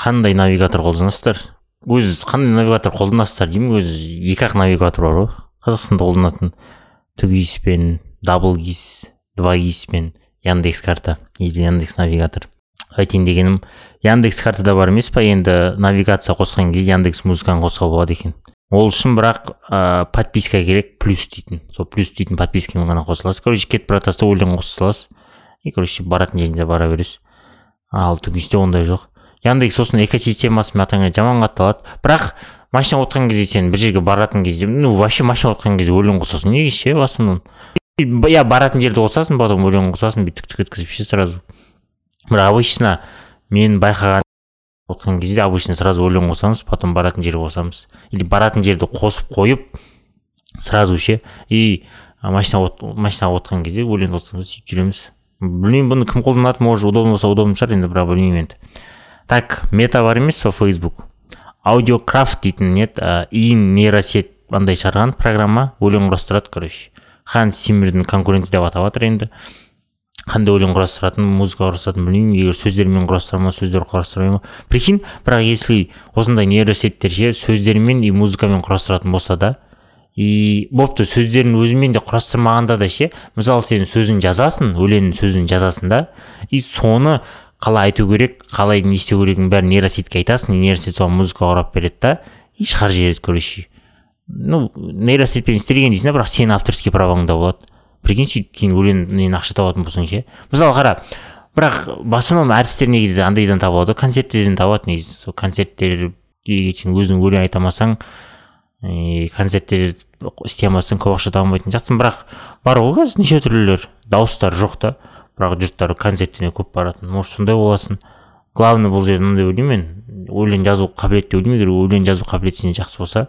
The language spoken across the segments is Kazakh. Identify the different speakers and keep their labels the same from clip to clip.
Speaker 1: қандай навигатор қолданасыздар? Өзі қандай навигатор қолданасыздар деймін? Өзі екі ақ навигатор бар ғой. Қазақстанда қолданатын түгиспен дабл гис два гиспен яндекс карта или яндекс навигатор. Айтайын дегенім яндекс картада бар емес па? Енді навигация қосқан кезде яндекс музыканы қосуға болады екен. Ол үшін бірақ ә, подписка керек плюс дейтін. Сол плюс дейтін подпискамен ғана қосыласыз короче кетіп бара жатсаң өлең қоса саласыз. И короче баратын жеріңде бара бересіз. Ал түгисте ондай жоқ. Яндекс сосын экосистемасы мына жаман қатты алады бірақ машина отқан кезде сен бір жерге баратын кезде ну вообще машина отқан кезде өлең қосасың. Неге ше басымнан иә баратын жерді қосасың потом өлең қосасың бүйтіп өткізіп ше сразу. Бірақ обычно мен байқаған отқан кезде обычно сразу өлең қосамыз потом баратын жерге қосамыз. Или баратын жерді қосып қойып сразу ше. И машина от, машина отқан кезде өлең қосамыз сөйтіп жүреміз. Білмеймін бұны кім қолданады может удобно болса удобно шығар енді бірақ білмеймін енді. Так мета бар емес па фейсбук аудиокрафт дейтін не иін нейросет андай шығарған программа өлең құрастырады короче. Хан симмердің конкуренті деп атап жатыр енді. Қандай өлең құрастыратын музыка құрастыратынын білмеймін. Егер сөздермен құрастыра ма сөздер құрастырмай ма прикинь бірақ если осындай нейросеттер ше сөздермен и музыкамен құрастыратын болса да и бопты сөздерін өзімен де құрастырмағанда да ше мысалы сен сөзін жазасың өлеңнің сөзін жазасың да и соны қалай айту керек қалай не істеу керегін бәрін нейросетке айтасың нейросет соған музыка құрап береді да и шығарып жібереді короче ну нейросетпен істелген дейсің да бірақ сенің авторский правоңда болады. Прикинь сөйтіп кейін өлеңнен ақша табатын болсаң ше. Мысалы қара бірақ основном әртістер негізі андайдан табылады ғой концерттерден табады негізі. Сол концерттерге сен өзің өлең айта алмасаң концерттер істей алмасаң көп ақша таба алмайтын сияқтысың. Бірақ бар ғой қазір неше түрлілер дауыстары жоқ та. Бірақ жұрттар концерттеріне көп баратын. Может сондай боласың. Главный бұл жерде мынандай ойлаймын мен өлең жазу қабілет деп ойлаймын егер өлең жазу қабілеті сенде жақсы болса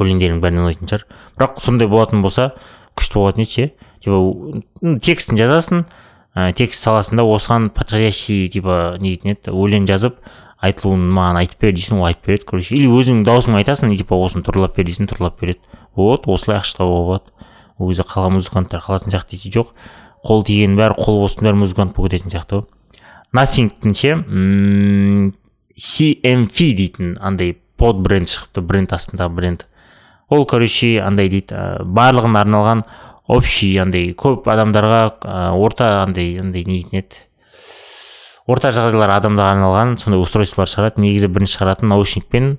Speaker 1: өлеңдерің бәріне ұнайтын шығар. Бірақ сондай болатын болса күшті болатын еді ше. Типа текстін жазасың ә, текст саласың да осыған подходящий типа не дейтін еді. Өлең жазып айтылуын маған айтып бер дейсің ол айтып береді короче. Или өзің даусыңмен айтасың типа осыны тұрлап бер дейсің тұрлап береді. Вот осылай ақша табуға болады. Ол кезде қалған музыканттар қалатын сияқты десе жоқ. Қол тигеннің бәрі қол бостың бәрі музыкант болып кететін сияқты ғой. Нафингтің ше cmf дейтін андай под бренд шығыпты бренд астындағы бренд. Ол короче андай дейді барлығына арналған общий андай көп адамдарға ә, орта андай андай не дейтін еді? Орта жағдайлар адамдарға арналған сондай устройстволар шығарады. Негізі бірінші шығаратын наушникпен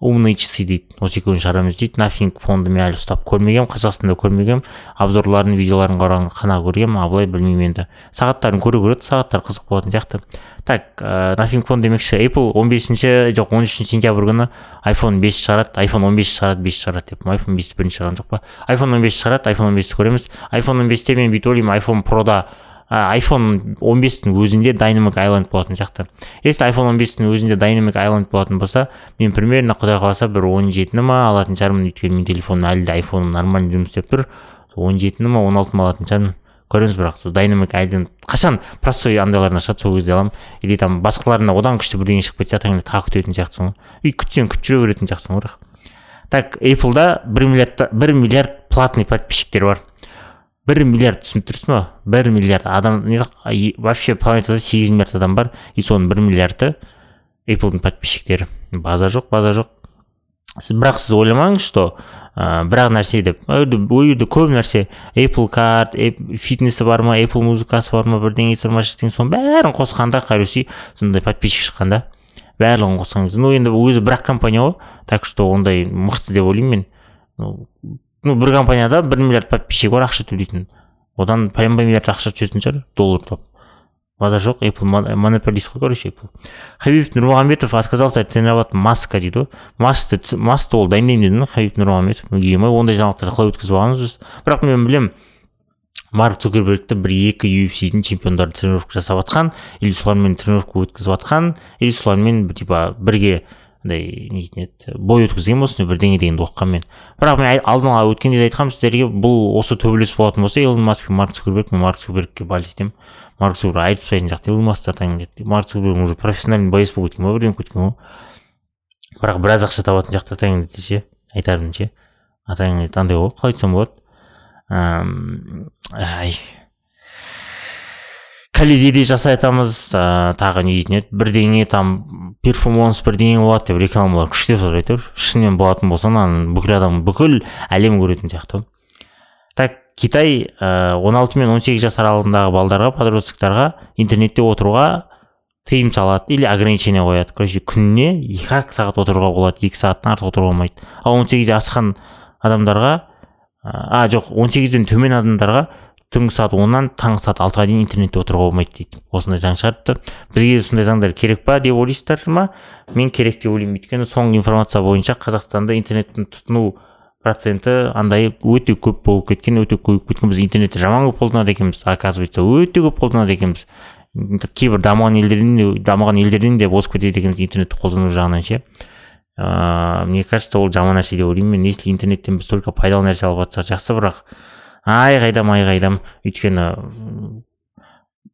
Speaker 1: умные часы дейді. Осы екеуін шығарамыз дейді нафинг фонды мен әлі ұстап көрмегенмін қазақстанда көрмегенмін обзорларын видеоларын қана көргенмін а былай білмеймін енді. Сағаттарын көре көреді сағаттар қызық болатын сияқты. Так ә, нафинг фон демекші apple 15 бесінші жоқ 13 үшінші сентябрь күні iphone 5 шығарады iphone 15 шығарады 5 шығарады деп iphone 5 бірінші шығарған жоқ па? iphone 15 шығарады iphone 15 көреміз. iphone 15-те мен бүйтіп ойлаймын iphone прода iphone 15-тің өзінде dynamic island болатын сияқты. Если iphone 15-тің өзінде dynamic island болатын болса мен примерно құдай қаласа бір он жетіні ма алатын шығармын. Өйткені менің телефоным әлі де айфоным нормально жұмыс істеп тұр. он жетіні ма он алтыны ма алатын шығармын. Көреміз бірақ сол dynamic island қашан простой андайларына шығады сол кезде аламын. Или там басқаларына одан күшті бірдеңе шығып кетсе тағы күтетін сияқтысың ғой. И күтсең күтіп жүре беретін сияқтысың ғой бірақ. Так appleда бір миллиард бір миллиард платный подписчиктер бар. Бір миллиард түсініп тұрсың ба? Бір миллиард. Адам вообще планетада сегіз миллиард адам бар. И соның бір миллиарды эйплдың подписчиктері. База жоқ база жоқ. Бірақ сіз ойламаңыз что ә, бір ақ нәрсе деп. Ол жерде көп нәрсе. Apple карт фитнесі бар ма apple музыкасы бар ма бірдеңесі бар ма соның бәрін қосқанда короче сондай подписчик шыққанда барлығын қосқан кезде. Ну енді өзі бір ақ компания ғой. Так что ондай мықты деп ойлаймын мен. Ну бір компанияда бір миллиард подписчик бар ақша төлейтін. Одан паянбай миллиард ақша түсетін шығар доллар тауып базар жоқ apple монополист қой короче apple. Хабиб нурмағамбетов отказался тренировать маска дейді. Ғой масты масты ол дайындаймын деді хабиб нурмағамбетов ой ондай жаңалықтарды қалай өткізіп алғанбыз біз. Бірақ мен білемін марк цукербергті бір екі ufcдің чемпиондары тренировка жасап жатқан или солармен тренировка өткізіп жатқан или солармен типа бірге андай не дейтін еді бой өткізген болсын бірдеңе дегенді оқығанмын бірақ мен алдын ала өткенде де айтқанмын сіздерге бұл осы төбелес болатын болса илон маск пен марк цукерберг мен марк цукербергке болеть етемін марк цукерберг айтып тастайтын сияқты илон маскты атаң деді марк цукерберг уже профессиональный боец болып кеткен ғой бірдеңе кеткен ғой. Бірақ біраз ақша табатын сияқты атаң деді ше айтарым ше атаң деді андай ғой қалай айтсам болады? Ай колизейде жасай жатамыз ә, тағы не дейтін еді? Бірдеңе там перформанс бірдеңе болады деп рекламалар күштеп жатыр әйтеуір шынымен болатын болса мынаны бүкіл адам бүкіл әлем көретін сияқты. Так китай он алты мен он сегіз жас аралығындағы балдарға подростковтарға интернетте отыруға тыйым салады или ограничение қояды. Короче күніне екі ақ сағат отыруға болады екі сағаттан артық отыруға болмайды. Ал он сегізден асқан адамдарға а жоқ он сегізден төмен адамдарға түнгі сағат оннан таңғы сағат алтыға дейін интернетте отыруға болмайды дейді. Осындай заң шығарыпты бізге сондай заңдар керек па деп ойлайсыздар ма? Мен керек деп ойлаймын. Өйткені соңғы информация бойынша қазақстанда интернеттің тұтыну проценті андай өте көп болып кеткен өте көп. Кеткен біз интернетті жаман көп қолданады екенбіз. Оказывается өте көп қолданады екенбіз. Кейбір дамыған елдерден де дамыған елдерден де озып кетеді екенбіз интернетті қолдану жағынан ше. Ыыы мне кажется ол жаман нәрсе деп ойлаймын. Мен если интернеттен біз только пайдалы нәрсе алып жатсақ жақсы бірақ ай қайдам өйткені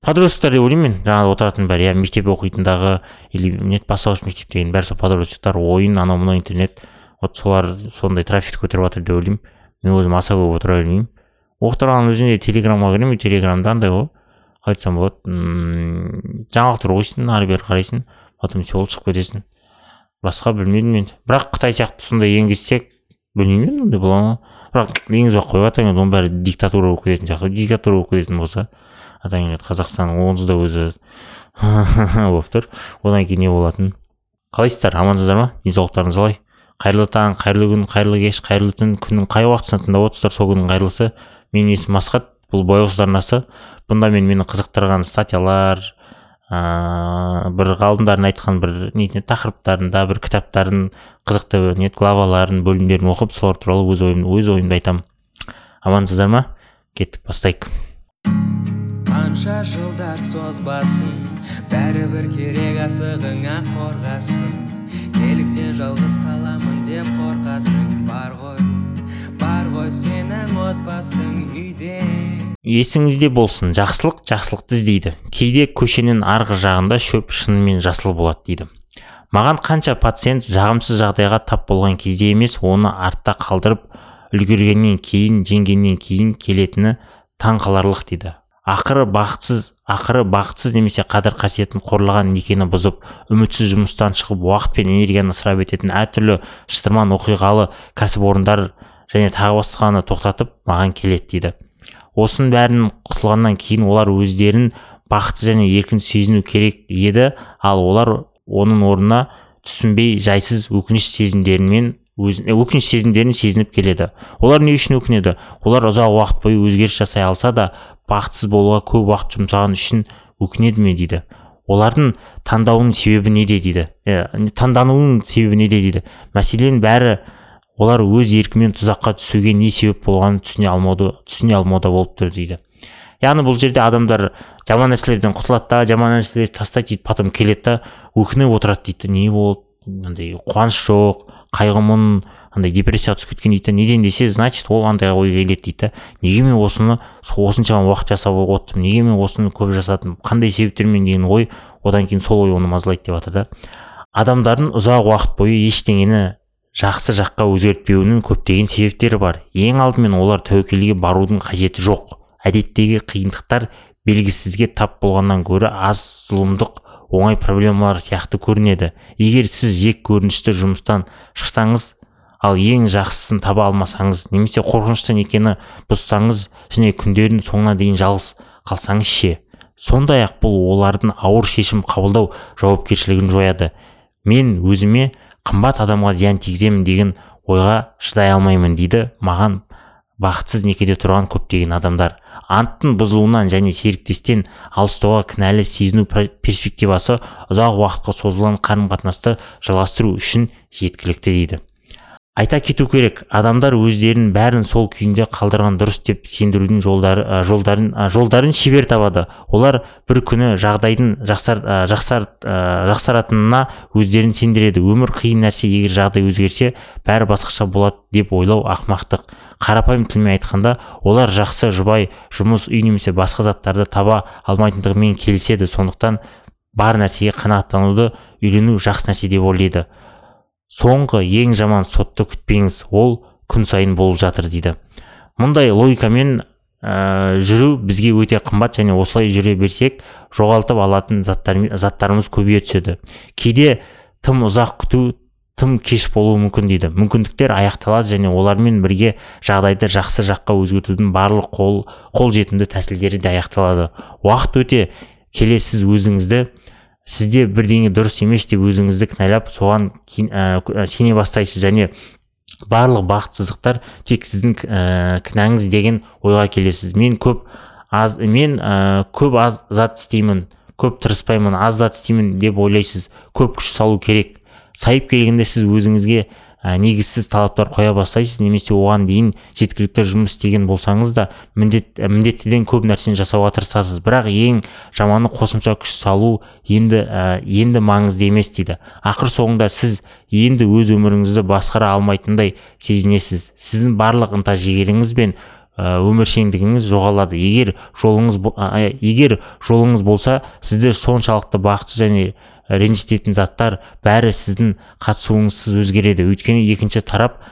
Speaker 1: подростковтар деп ойлаймын мен. Жаңағы отыратын бәрі иә мектеп оқитындағы или не бастауыш мектеп деген бәрі сол подростковтар ойын анау мынау интернет. Вот солар сондай трафик көтеріп жатыр деп ойлаймын. Мен өзім аса көп отыра бермеймін. Оқып өзінде телеграмға кіремін телеграмда андай ғой. Қалай айтсам болады жаңалықтар оқисың ары бері қарайсың потом все шығып кетесің. Басқа білмедім мен. Бірақ қытай сияқты сондай енгізсек білмеймін енді ондай бола ма? Бірақ қойып жатыр енді оның бәрі диктатура болып кететін сияқты. Диктатура болып кететін болса одан кейін қазақстан онсыз да өзі болып тұр. Одан кейін не болатын? Қалайсыздар амансыздар ма? Денсаулықтарыңыз қалай? Қайырлы таң қайырлы күн қайырлы кеш қайырлы түн. Күннің қай уақытысында тыңдап отырсыздар сол күннің қайырлысы? Менің есімім асхат бұл бояусыз арнасы бұнда мен мені қызықтырған статьялар ыыы бір ғалымдардың айтқан бір не тақырыптарында бір кітаптардың қызықты не главаларын бөлімдерін оқып солар туралы өз ойым өз ойымды айтамын. Амансыздар ма? Кеттік бастайық.
Speaker 2: Қанша жылдар созбасын бәрібір керек асығыңа қорғасын. Неліктен жалғыз қаламын деп қорқасың бар ғой. Сенің отбасың үйде
Speaker 1: есіңізде болсын жақсылық жақсылықты іздейді. Кейде көшенің арғы жағында шөп шынымен жасыл болады дейді. Маған қанша пациент жағымсыз жағдайға тап болған кезде емес оны артта қалдырып үлгергеннен кейін жеңгеннен кейін келетіні таң қаларлық дейді. Ақыры бақытсыз ақыры бақытсыз немесе қадір қасиетін қорлаған некені бұзып үмітсіз жұмыстан шығып уақыт пен энергияны ысырап ететін әртүрлі шытырман оқиғалы кәсіпорындар және тағы басқаны тоқтатып маған келеді дейді. Осының бәрін құтылғаннан кейін олар өздерін бақытты және еркін сезіну керек еді ал олар оның орнына түсінбей жайсыз өкініш сезімдерімен өкініш сезімдерін сезініп келеді. Олар не үшін өкінеді? Олар ұзақ уақыт бойы өзгеріс жасай алса да бақытсыз болуға көп уақыт жұмсаған үшін өкінеді ме дейді? Олардың таңдауының себебі неде дейді? Ә, таңдануының себебі неде дейді? Мәселен бәрі олар өз еркімен тұзаққа түсуге не себеп болғанын түсіне алмауды түсіне алмауда болып тұр дейді. Яғни бұл жерде адамдар жаман нәрселерден құтылады да жаман нәрселерді тастайды дейді потом келеді да өкініп отырады дейді. Не болды? Андай қуаныш жоқ қайғы мұң андай депрессияға түсіп кеткен дейді неден десе значит ол андай ойға келеді дейді неге мен осыны осыншама уақыт жасап отырмын? Неге мен осыны көп жасадым? Қандай себептермен деген ой одан кейін сол ой оны мазалайды деп жатыр да. Адамдардың ұзақ уақыт бойы ештеңені жақсы жаққа өзгертпеуінің көптеген себептері бар. Ең алдымен олар тәуекелге барудың қажеті жоқ. Әдеттегі қиындықтар белгісізге тап болғаннан гөрі аз зұлымдық оңай проблемалар сияқты көрінеді. Егер сіз жек көрінішті жұмыстан шықсаңыз ал ең жақсысын таба алмасаңыз немесе қорқынышты некені бұзсаңыз және күндердің соңына дейін жалғыз қалсаңыз ше сондай ақ бұл олардың ауыр шешім қабылдау жауапкершілігін жояды. Мен өзіме қымбат адамға зиян тигіземін деген ойға шыдай алмаймын дейді маған бақытсыз некеде тұрған көптеген адамдар. Анттың бұзылуынан және серіктестен алыстауға кінәлі сезіну перспективасы ұзақ уақытқа созылған қарым қатынасты жалғастыру үшін жеткілікті дейді. Айта кету керек адамдар өздерін бәрін сол күйінде қалдырған дұрыс деп сендірудің жолдары жолдарын жолдарын шебер табады. Олар бір күні жағдайдың жақсар, жақсар, жақсаратынына өздерін сендіреді. Өмір қиын нәрсе егер жағдай өзгерсе бәрі басқаша болады деп ойлау ақымақтық. Қарапайым тілмен айтқанда олар жақсы жұбай жұмыс үй немесе басқа заттарды таба алмайтындығымен келіседі. Сондықтан бар нәрсеге қанағаттануды үйрену жақсы нәрсе деп ойлайды. Соңғы ең жаман сотты күтпеңіз ол күн сайын болып жатыр дейді. Мұндай логикамен ә, жүру бізге өте қымбат және осылай жүре берсек жоғалтып алатын заттар, заттарымыз көбейе түседі. Кейде тым ұзақ күту тым кеш болуы мүмкін дейді. Мүмкіндіктер аяқталады және олармен бірге жағдайды жақсы жаққа өзгертудің барлық қол қолжетімді тәсілдері де аяқталады. Уақыт өте келе сіз өзіңізді сізде бірдеңе дұрыс емес деп өзіңізді кінәлап соған ә, сене бастайсыз және барлық бақытсыздықтар тек сіздің ә, кінәңіз деген ойға келесіз. Мен көп аз мен ә, көп аз зат істеймін көп тырыспаймын аз зат істеймін деп ойлайсыз. Көп күш салу керек. Сайып келгенде сіз өзіңізге ә, негізсіз талаптар қоя бастайсыз немесе оған дейін жеткілікті жұмыс істеген болсаңыз да міндет міндеттіден көп нәрсені жасауға тырысасыз. Бірақ ең жаманы қосымша күш салу енді ә, енді маңызды емес дейді. Ақыр соңында сіз енді өз өміріңізді басқара алмайтындай сезінесіз. Сіздің барлық ынта жігеріңіз бен өміршеңдігіңіз жоғалады. Егер жолыңыз егер жолыңыз болса сізді соншалықты бақытсыз және ренжітетін заттар бәрі сіздің қатысуыңызсыз өзгереді. Өйткені екінші тарап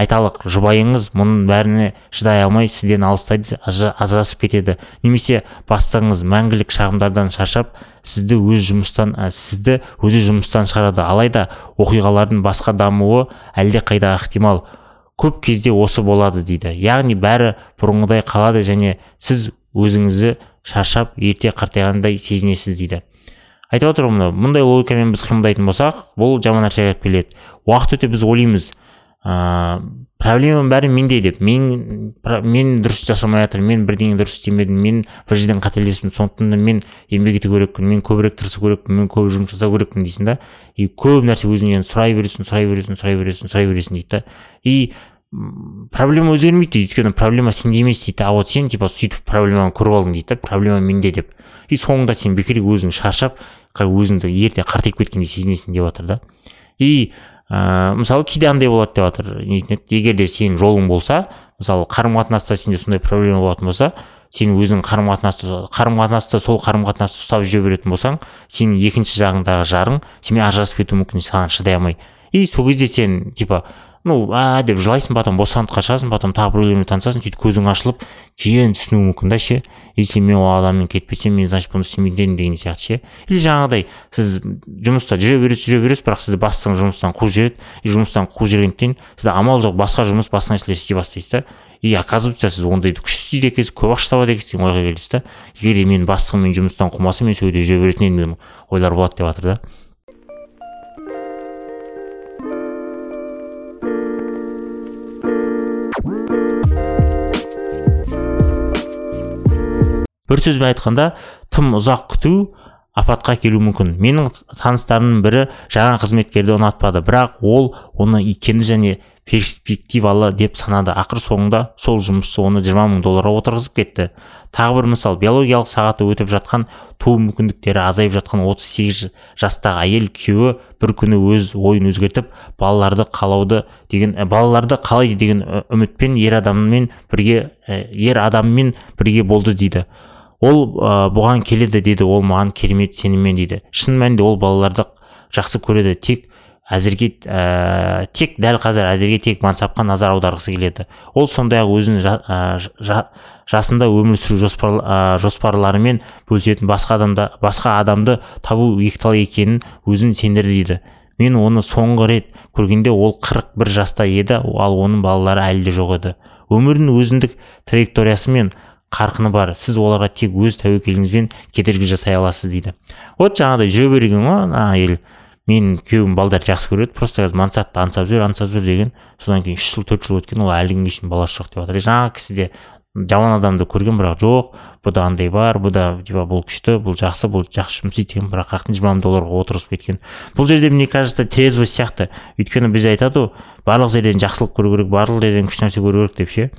Speaker 1: айталық жұбайыңыз мұның бәріне шыдай алмай сізден алыстайды ажырасып кетеді. Немесе бастығыңыз мәңгілік шағымдардан шаршап сізді өз жұмыстан сізді өзі жұмыстан шығарады. Алайда оқиғалардың басқа дамуы әлде қайда ықтимал. Көп кезде осы болады дейді. Яғни бәрі бұрынғыдай қалады және сіз өзіңізді шаршап ерте қартайғандай сезінесіз дейді. Айтып отырмын мынау мұндай логикамен біз қимылдайтын болсақ бұл жаман нәрсеге алып келеді уақыт өте біз ойлаймыз ыыы проблеманың бәрі менде деп. Мен мен дұрыс жасамай жатырмын мен бірдеңе дұрыс істемедім мен бір жерден қателестім сондықтан да мен еңбек ету керекпін мен көбірек тырысу керекпін мен көп жұмыс жасау керекпін дейсің да и көп нәрсе өзіңнен сұрай бересің сұрай бересің сұрай бересің сұрай бересің дейді да. И проблема өзгермейді дейді өйткені проблема сенде емес дейді а вот сен типа сөйтіп проблеманы көріп алдың дейді да проблема менде деп. И соңында сен бекер өзің шаршап өзіңді ерте қартайып кеткендей сезінесің деп жатыр да. И ә, мысалы кейде андай болады деп жатыр. Егер де сенің жолың болса мысалы қарым қатынаста сенде сондай проблема болатын болса сен өзің қарым қатынасты қарым қатынаста сол қарым қатынасты ұстап жүре беретін болсаң сенің екінші жағыңдағы жарың сенімен ажырасып кетуі мүмкін саған шыдай алмай. И сол кезде сен типа ну а деп жылайсың потом бостандыққа шығасың потом тағы біреулермен танысасың сөйтіп көзің ашылып кейін түсінуі мүмкін да ше. Если мен ол адаммен кетпесем мен значит бұны істемейтін едім деген сияқты ше. Или жаңағыдай сіз жұмыста жүре бересіз жүре бересіз бірақ сізді бастығыңыз жұмыстан қуып жібереді. И жұмыстан қуып жібергендіктен сізде амал жоқ басқа жұмыс басқа нәрселер істей бастайсыз да. И оказывается сіз ондайды күшті істейді екенсіз көп ақша табады екенсіз деген ойға келесіз да. Егер менің бастығым мені жұмыстан қумаса мен сол жерде жүре беретін едім деген ойлар болады деп жатыр да. Бір сөзбен айтқанда тым ұзақ күту апатқа келуі мүмкін. Менің таныстарымның бірі жаңа қызметкерді ұнатпады бірақ ол оны икемді және перспективалы деп санады. Ақыр соңында сол жұмысшы оны 20 мың долларға отырғызып кетті. Тағы бір мысал биологиялық сағаты өтіп жатқан туу мүмкіндіктері азайып жатқан 38 жастағы әйел күйеуі бір күні өз ойын өзгертіп балаларды қалауды деген балаларды қалайды деген үмітпен ер адаммен бірге ер адаммен бірге болды дейді. Ол ә, бұған келеді деді ол маған керемет сеніммен дейді. Шын мәнінде ол балаларды жақсы көреді. Тек әзірге ә, тек дәл қазір әзірге тек мансапқа назар аударғысы келеді. Ол сондай ақ өзінің жа, жа, жасында өмір сүру жоспар, ә, жоспарларымен бөлісетін басқа адамда басқа адамды табу екіталай екенін өзін сендірді дейді. Мен оны соңғы рет көргенде ол қырық бір жаста еді ал оның балалары әлі де жоқ еді. Өмірдің өзіндік траекториясы мен қарқыны бар. Сіз оларға тек өз тәуекеліңізбен кедергі жасай аласыз дейді. Вот жаңағыдай жүре берген ғой. Ана әйел менің күйеуім балдарды жақсы көреді просто қазір мансапты аңсап жүр аңсап жүр деген. Содан кейін үш жыл төрт жыл өткен ол әлі күнге шейін баласы жоқ деп жатыр жаңағы кісі де жаман адамды көрген бірақ жоқ. Бұда андай бар бұда типа бұл күшті бұл жақсы бұл жақсы жұмыс істейді деген бірақ қаяқтан жиырма мың долларға отырғызып кеткен. Бұл жерде мне кажется трезвость сияқты. Өйткені бізде айтады ғой барлық жерден жақсылық көру керек барлық жерден күшті нәрсе көру керек деп ше.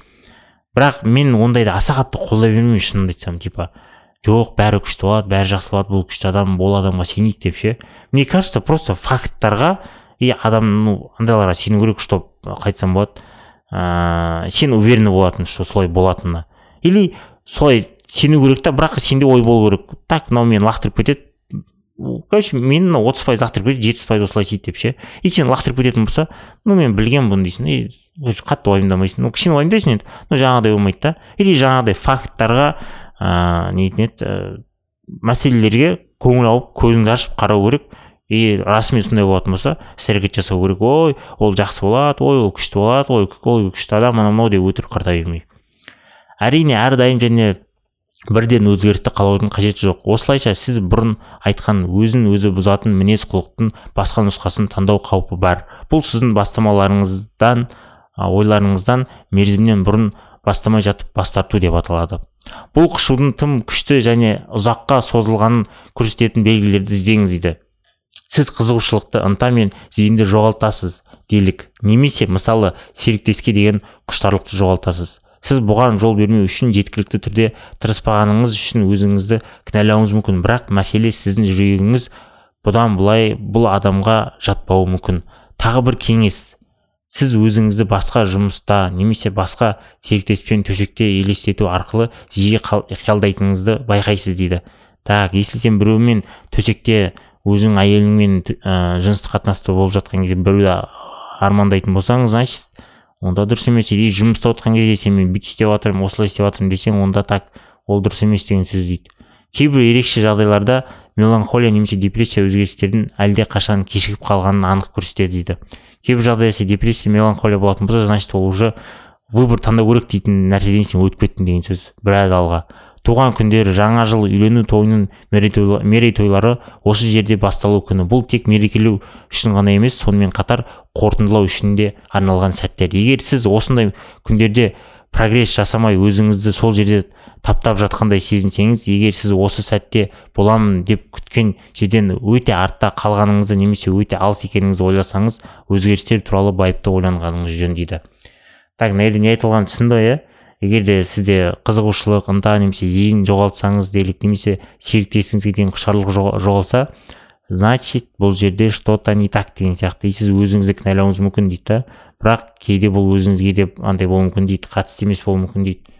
Speaker 1: Бірақ мен ондайды аса қатты қолдай бермеймін шынымды айтсам типа жоқ бәрі күшті болады бәрі жақсы болады бұл күшті адам ол адамға сенейік деп ше. Мне кажется просто факттарға и адам ну андайларға сену керек чтобы қалай айтсам болады. Ыыы сен уверенный болатын что солай болатынына. Или солай сену керек та бірақ сенде ой болу керек. Так мынау мені лақтырып кетеді короче мені мына отыз пайыз лақтырып кетеді жетпіс пайыз осылай істейді деп ше. И сен лақтырып кететін болса ну мен білгенмін бұны дейсің. И қатты уайымдамайсың. Ну кішкене уайымдайсың енді. Ну жаңағыдай болмайды да. Или жаңағыдай факттарға ыыы не дейтін еді мәселелерге көңіл ауып көзіңді ашып қарау керек. И расымен сондай болатын болса іс әрекет жасау керек. Ой ол жақсы болады ой ол күшті болады ой ол күшті адам анау мынау деп өтірік қарта бермей әрине әрдайым және бірден өзгерісті қалаудың қажеті жоқ. Осылайша сіз бұрын айтқан өзін өзі бұзатын мінез құлықтың басқа нұсқасын таңдау қаупі бар. Бұл сіздің бастамаларыңыздан ойларыңыздан мерзімнен бұрын бастамай жатып бас тарту деп аталады. Бұл қышудың тым күшті және ұзаққа созылғанын көрсететін белгілерді іздеңіз дейді. Сіз қызығушылықты ынта мен зейінді жоғалтасыз делік. Немесе мысалы серіктеске деген құштарлықты жоғалтасыз. Сіз бұған жол бермеу үшін жеткілікті түрде тырыспағаныңыз үшін өзіңізді кінәлауыңыз мүмкін. Бірақ мәселе сіздің жүрегіңіз бұдан былай бұл адамға жатпауы мүмкін. Тағы бір кеңес. Сіз өзіңізді басқа жұмыста немесе басқа серіктеспен төсекте елестету арқылы жиі қиялдайтыныңызды байқайсыз дейді. Так если сен біреумен төсекте өзің әйеліңмен ә, жыныстық қатынаста болып жатқан кезде біреуді армандайтын болсаң значит онда дұрыс емес или жұмыста отқан кезде сен мен бүйтіп істеп жатырмын осылай істеп жатырмын десең онда так ол дұрыс емес деген сөз дейді. Кейбір ерекше жағдайларда меланхолия немесе депрессия өзгерістердің әлде қашан кешігіп қалғанын анық көрсетеді дейді. Кейбір жағдайда сен депрессия меланхолия болатын болса значит ол уже выбор таңдау керек дейтін нәрседен сен өтіп кеттің деген сөз. Біраз алға. Туған күндері жаңа жыл үйлену тойының мерейтойлары осы жерде басталу күні. Бұл тек мерекелеу үшін ғана емес сонымен қатар қорытындылау үшін де арналған сәттер. Егер сіз осындай күндерде прогресс жасамай өзіңізді сол жерде таптап жатқандай сезінсеңіз егер сіз осы сәтте боламын деп күткен жерден өте артта қалғаныңызды немесе өте алыс екеніңізді ойласаңыз өзгерістер туралы байыпты ойланғаныңыз жөн дейді. Так жерде не айтылғанын түсінді иә? Егер де сізде қызығушылық ынта немесе зейін жоғалтсаңыз делік немесе серіктесіңізге деген құштарлық жоғалса значит бұл жерде что то не так деген сияқты. И сіз өзіңізді кінәлауыңыз мүмкін дейді да. Бірақ кейде бұл өзіңізге деп андай болуы мүмкін дейді қатысты емес болуы мүмкін дейді.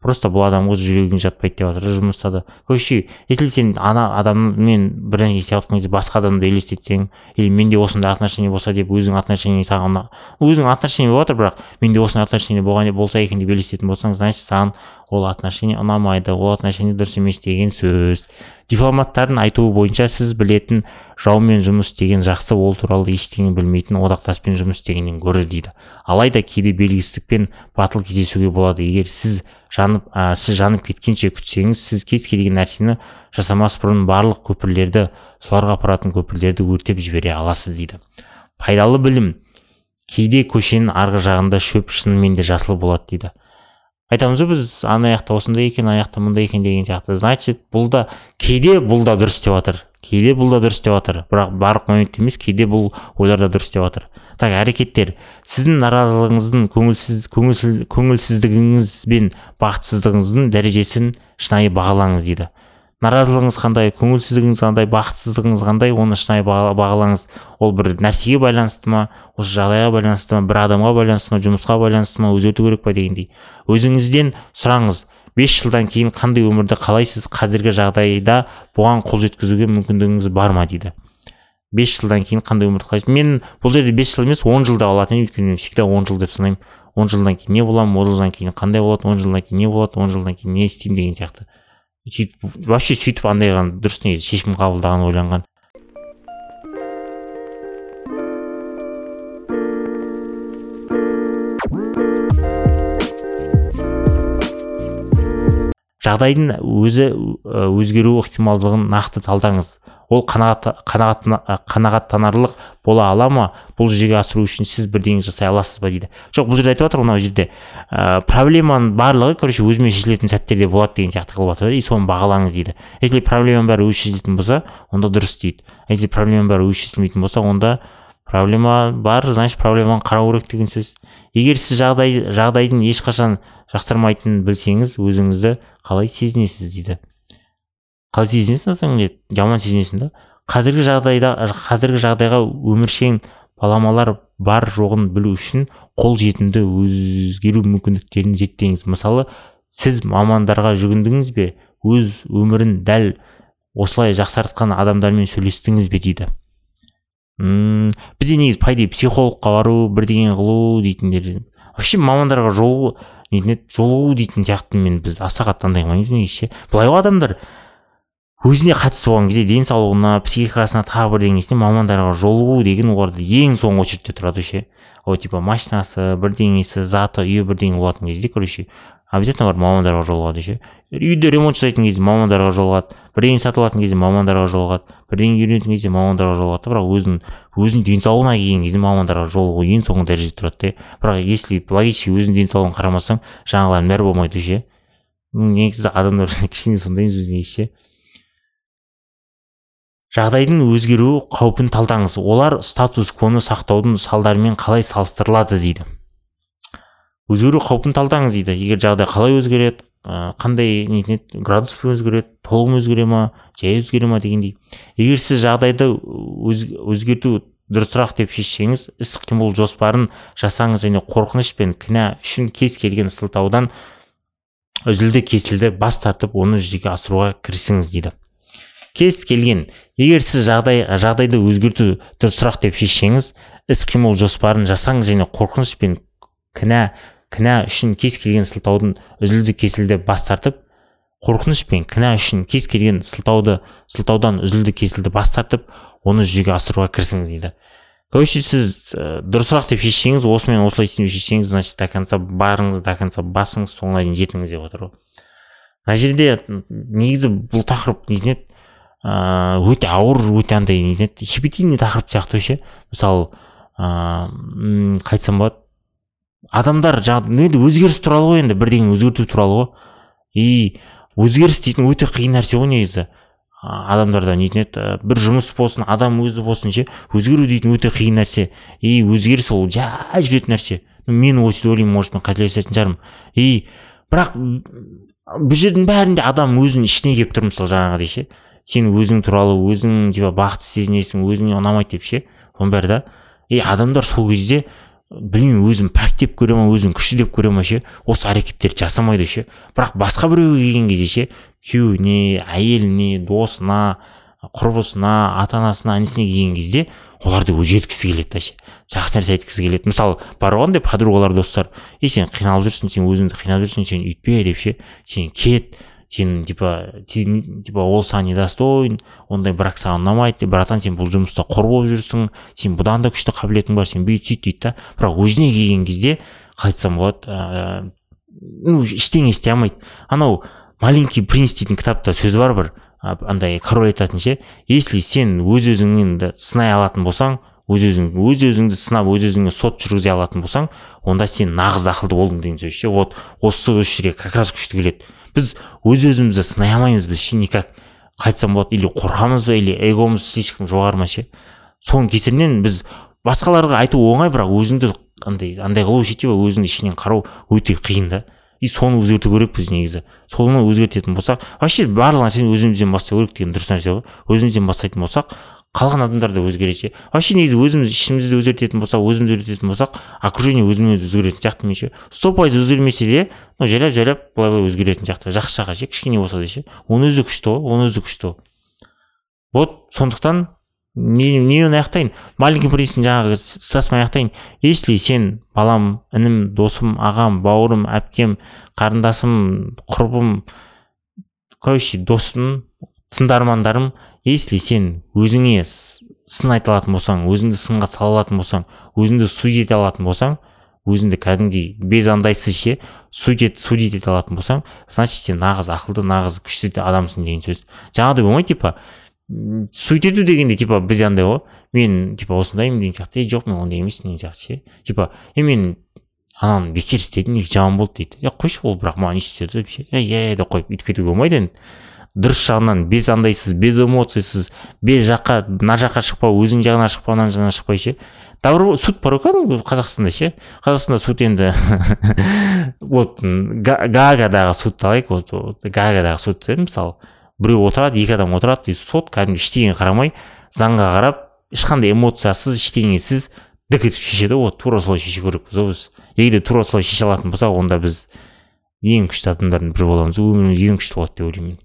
Speaker 1: Просто бұл адам өз жүрегіне жатпайды деп жатыр жұмыста да короче если сен ана адаммен бірдеңе істеп жатқан кезде басқа адамды елестетсең или менде осындай отношение болса деп өзің отношение саған өзің отношение болып жатыр бірақ менде осындай отношение болған болса екен деп елестетін болсаң значит саған ол отношение ұнамайды ол отношение дұрыс емес деген сөз. Дипломаттардың айтуы бойынша сіз білетін жаумен жұмыс істеген жақсы ол туралы ештеңе білмейтін одақтаспен жұмыс істегеннен гөрі дейді. Алайда кейде белгісіздікпен батыл кездесуге болады. Егер сіз жанып ә, сіз жанып кеткенше күтсеңіз сіз кез келген нәрсені жасамас бұрын барлық көпірлерді соларға апаратын көпірлерді өртеп жібере аласыз дейді. Пайдалы білім кейде көшенің арғы жағында шөп шынымен де жасыл болады дейді. Айтамыз ғой біз ана жақта осындай екен ана жақта мындай екен деген сияқты. Значит бұл да кейде бұл да дұрыс деп жатыр. Кейде бұл да дұрыс деп жатыр. Бірақ барлық моментте емес кейде бұл ойлар да дұрыс деп жатыр. Так әрекеттер. Сіздің наразылығыңыздың көңілсіз көңілсіз көңілсіздігіңіз бен бақытсыздығыңыздың дәрежесін шынайы бағалаңыз дейді. Наразылығыңыз қандай көңілсіздігіңіз қандай бақытсыздығыңыз қандай оны шынайы бағалаңыз. Ол бір нәрсеге байланысты ма осы жағдайға байланысты ма бір адамға байланысты ма жұмысқа байланысты ма өзгерту керек па дегендей. Өзіңізден сұраңыз бес жылдан кейін қандай өмірді қалайсыз қазіргі жағдайда бұған қол жеткізуге мүмкіндігіңіз бар ма дейді. Бес жылдан кейін қандай өмірді қалайсыз? Мен бұл жерде бес жыл емес он жылда алатын едім өйткені мен всегда он жыл деп санаймын. Он жылдан кейін не боламын он жылдан кейін қандай болады он жылдан кейін не болады он жылдан кейін не істеймін деген сияқты. Сөйтіп вообще сөйтіп андай дұрыс негізі шешім қабылдаған ойланған. Жағдайдың өзі өзгеру ықтималдығын нақты талдаңыз. Ол қанағат, қанағат, қанағаттанарлық бола ала ма? Бұл жүзеге асыру үшін сіз бірдеңе жасай аласыз ба дейді. Жоқ бұл жерде айтып жатыр мынау жерде ә, проблеманың барлығы короче өзімен шешілетін сәттерде болады деген сияқты қылып жатыр и соны бағалаңыз дейді. Если проблеманың бәрі өзі шешілетін болса онда дұрыс дейді. Если проблеманың бәрі өзі шешілмейтін болса онда проблема бар значит проблеманы қарау керек деген сөз. Егер сіз жағдай жағдайдың ешқашан жақсармайтынын білсеңіз өзіңізді қалай сезінесіз дейді. Қалай сезінесің жаман сезінесің да. Қазіргі жағдайда қазіргі жағдайға өміршең баламалар бар жоғын білу үшін қол жетімді өзгеру мүмкіндіктерін зерттеңіз. Мысалы сіз мамандарға жүгіндіңіз бе? Өз өмірін дәл осылай жақсартқан адамдармен сөйлестіңіз бе дейді. Мм бізде негізі по идее психологқа бару бірдеңе қылу дейтіндер. Вообще мамандарға жолығу нетін еді жолығу дейтін сияқты мен біз аса қатты андай қылмаймыз негізі ше былай ғой адамдар өзіне қатысты болған кезде денсаулығына психикасына тағы бірдеңесіне мамандарға жолығу деген оларда ең соңғы очередте тұрады ше ол типа машинасы бірдеңесі заты үйі бірдеңе болатын кезде короче обязательно барып мамандарға жолығады ше үйді ремонт жасайтын кезде мамандарға жолығады бірдеңе сатып алатын кезде мамандарға жолығады бірдеңе үйренетін кезде мамандарға жолығады да бірақ өзінің өзінің денсаулығына келген кезде мамандарға жолығу ең соңғы дәрежеде тұрады да бірақ если логически өзіңнің денсаулығын қарамасаң жаңағылардың бәрі болмайды ше негізі адамдар кішкене негізі ше жағдайдың өзгеру қаупін талдаңыз. Олар статус квоны сақтаудың салдарымен қалай салыстырылады дейді. Өзгеру қаупін талдаңыз дейді. Егер жағдай қалай өзгереді қандай еді градуспен өзгереді толығымен өзгере ма жай өзгере ма дегендей. Егер сіз жағдайды өз, өзгерту дұрысырақ деп шешсеңіз іс қимыл жоспарын жасаңыз және қорқыныш пен кінә үшін кез келген сылтаудан үзілді кесілді бас тартып оны жүзеге асыруға кірісіңіз дейді. Кез келген егер сіз жағдай жағдайды өзгерту дұрысырақ деп шешсеңіз іс қимыл жоспарын жасаңыз және қорқыныш пен кінә кінә үшін кез келген сылтаудың үзілді кесілді бас тартып қорқыныш пен кінә үшін кез келген сылтауды сылтаудан үзілді кесілді бас тартып оны жүзеге асыруға кірісіңіз дейді. Короче сіз ә, дұрысырақ деп шешсеңіз осымен осылай деп шешсеңіз значит до конца барыңыз до конца басыңыз соңына дейін жетіңіз деп отыр ғой мына жерде негізі бұл тақырып нетін еді ыыы өте ауыр өте андай нетін еді щепетильный тақырып сияқты ше мысалы ыыы қалай айтсам болады. Адамдар жаңағы енді өзгеріс туралы ғой енді бірдеңе өзгерту туралы ғой. И өзгеріс дейтін өте қиын нәрсе ғой негізі. Адамдарда нетін еді бір жұмыс болсын адам өзі болсын ше өзгеру дейтін өте қиын нәрсе. И өзгеріс ол жай жүретін нәрсе. Мен осылай ойлаймын может мен қателесетін шығармын. И бірақ бұл жердің бәрінде адам өзінің ішіне келіп тұр мысалы жаңағыдай ше. Сен өзің туралы өзің типа бақытты сезінесің өзіңе ұнамайды деп ше оның бәрі да. И адамдар сол кезде білмеймін өзін пәк деп көре ма өзін күшті деп көре ма ше? Осы әрекеттерді жасамайды ше? Бірақ басқа біреуге келген кезде ше? Күйеуіне әйеліне досына құрбысына ата анасына інісіне келген кезде оларды өзгерткісі келеді да ше? Жақсы нәрсе айтқысы келеді. Мысалы бар ғой андай подругалар достар. Ей сен қиналып жүрсің сен өзіңді қинап жүрсің сен үйтпе деп ше? Сен кет сен типа типа ол саған недостоин ондай брак саған ұнамайды братан сен бұл жұмыста құр болып жүрсің сен бұдан да күшті қабілетің бар сен бүйт сөйт дейді да. Бірақ өзіне келген кезде қалай айтсам болады ыыы ну ештеңе істей алмайды. Анау маленький принц дейтін кітапта сөз бар бір андай король айтатын ше если сен өз өзіңді сынай алатын болсаң өз өзің өз өзіңді сынап өз өзіңе сот жүргізе алатын болсаң онда сен нағыз ақылды болдың деген сөз ше. Вот осы осы жерге как раз күшті келеді. Біз өз өзімізді сынай алмаймыз біз ше никак. Қайтсам болады или қорқамыз ба или эгомыз слишком жоғары ма ше. Соның кесірінен біз басқаларға айту оңай бірақ өзіңді андай андай қылу ше типа өзіңді ішінен қарау өте қиын да. И соны өзгерту керекпіз негізі. Соны өзгертетін болсақ вообще барлық нәрсені өзімізден бастау керек деген дұрыс нәрсе ғой. Өзімізден бастайтын болсақ қалған адамдар да өзгереді ше. Вообще негізі өзіміз ішімізді өзгертетін болсақ өзімізді өзгертетін болсақ окружение өзімен өзі өзгеретін сияқты мен ше. Сто пайыз өзгермесе де ну жайлап жайлап былай былай өзгеретін сияқты. Жақсы жаққа ше кішкене болса да ше. Оның өзі күшті ғой оның өзі күшті ғой. Вот сондықтан не нені аяқтайын? Маленький принцтің жаңағы цитатасын аяқтайын. Если сен балам інім досым ағам бауырым әпкем қарындасым құрбым короче досым тыңдармандарым если сен өзіңе сын айта алатын болсаң өзіңді сынға сала алатын болсаң өзіңді судить ете алатын болсаң өзіңді кәдімгідей без андайсыз ше судить судить ете алатын болсаң значит сен нағыз ақылды нағыз күшті адамсың деген сөз. Жаңағыдай болмайды типа судить ету дегенде типа бізде андай ғой мен типа осындаймын деген сияқты е жоқ мен ондай емеспін деген сияқты ше. Типа е мен ананы бекер істедім жаман болды дейді. Е қойшы ол бірақ маған істеді? деп ше. Иә деп қойып өйтіп кетуге болмайды енді. Дұрыс жағынан без андайсыз без эмоциясыз без жаққа мына жаққа шықпау өзің жағына шықпау мына жағына шықпай ше? Добро суд бар ғой кәдімгі қазақстанда ше? Қазақстанда суд енді вот гаагадағы судты алайық вот гаагадағы суд мысалы біреу отырады екі адам отырады и сот кәдімгі ештеңеге қарамай заңға қарап ешқандай эмоциясыз ештеңесіз дік етіп шешеді. Вот тура солай шешу керекпіз ғой біз. Егер тура солай шеше алатын болсақ онда біз ең күшті адамдардың бірі боламыз. Өміріміз ең күшті болады деп ойлаймын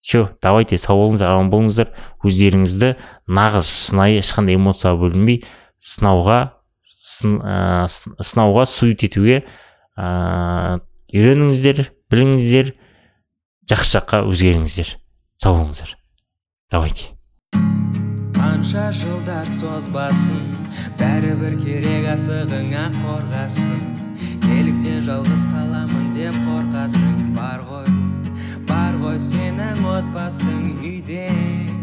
Speaker 1: все давайте сау болыңыздар аман болыңыздар өздеріңізді нағыз шынайы ешқандай эмоцияға бөлінбей сынауға сын, ә, сын- сынауға сует етуге ә, үйреніңіздер біліңіздер жақсы жаққа өзгеріңіздер. Сау болыңыздар давайте.
Speaker 2: Қанша жылдар созбасын бәрібір керек асығыңа қорғасын. Неліктен жалғыз қаламын деп қорқасың бар ғой. Бар ғой сенің отбасың үйде